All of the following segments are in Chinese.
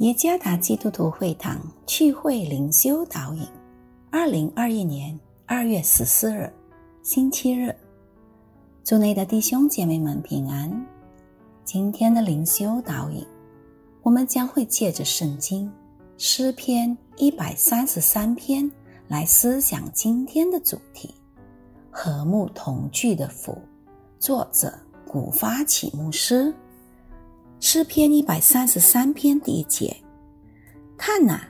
耶加达基督徒会堂聚会灵修导引，二零二一年二月十四日，星期日，祝内的弟兄姐妹们平安。今天的灵修导引，我们将会借着圣经诗篇一百三十三篇来思想今天的主题：和睦同聚的福。作者古发起牧师。诗篇一百三十三篇第一节，看呐，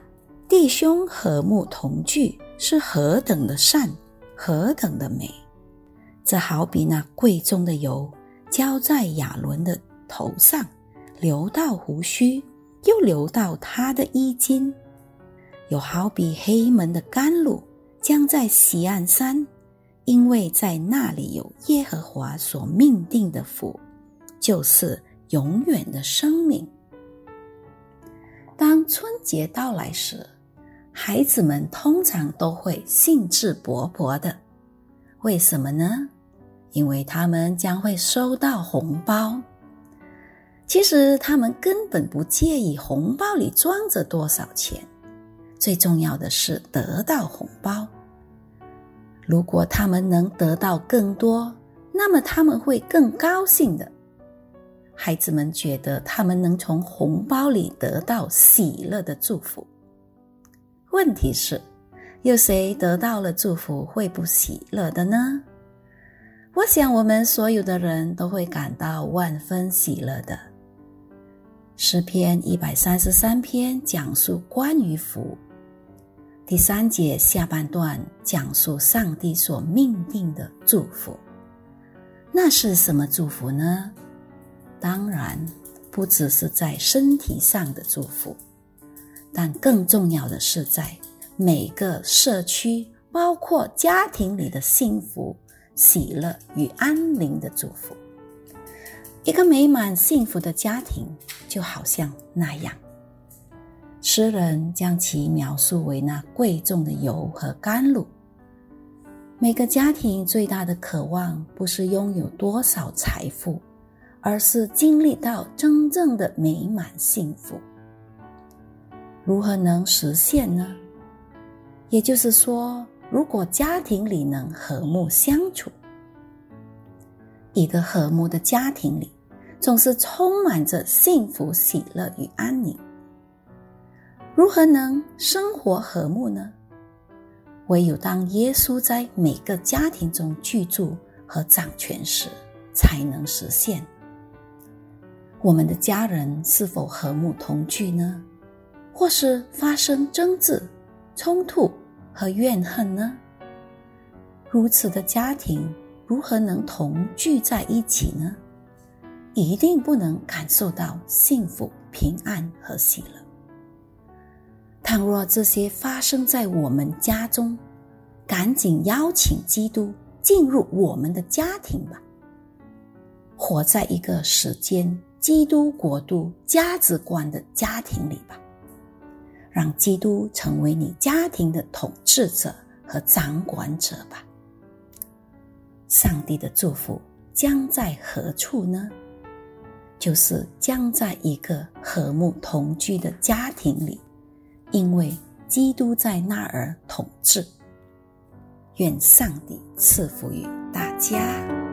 弟兄和睦同居是何等的善，何等的美！这好比那贵重的油浇在亚伦的头上，流到胡须，又流到他的衣襟；又好比黑门的甘露将在西岸山，因为在那里有耶和华所命定的福，就是。永远的生命。当春节到来时，孩子们通常都会兴致勃勃的。为什么呢？因为他们将会收到红包。其实他们根本不介意红包里装着多少钱，最重要的是得到红包。如果他们能得到更多，那么他们会更高兴的。孩子们觉得他们能从红包里得到喜乐的祝福。问题是，有谁得到了祝福会不喜乐的呢？我想，我们所有的人都会感到万分喜乐的。诗篇一百三十三篇讲述关于福，第三节下半段讲述上帝所命定的祝福。那是什么祝福呢？当然，不只是在身体上的祝福，但更重要的是在每个社区，包括家庭里的幸福、喜乐与安宁的祝福。一个美满幸福的家庭，就好像那样。诗人将其描述为那贵重的油和甘露。每个家庭最大的渴望，不是拥有多少财富。而是经历到真正的美满幸福，如何能实现呢？也就是说，如果家庭里能和睦相处，一个和睦的家庭里总是充满着幸福、喜乐与安宁。如何能生活和睦呢？唯有当耶稣在每个家庭中居住和掌权时，才能实现。我们的家人是否和睦同居呢？或是发生争执、冲突和怨恨呢？如此的家庭如何能同聚在一起呢？一定不能感受到幸福、平安和喜乐。倘若这些发生在我们家中，赶紧邀请基督进入我们的家庭吧。活在一个时间。基督国度价值观的家庭里吧，让基督成为你家庭的统治者和掌管者吧。上帝的祝福将在何处呢？就是将在一个和睦同居的家庭里，因为基督在那儿统治。愿上帝赐福于大家。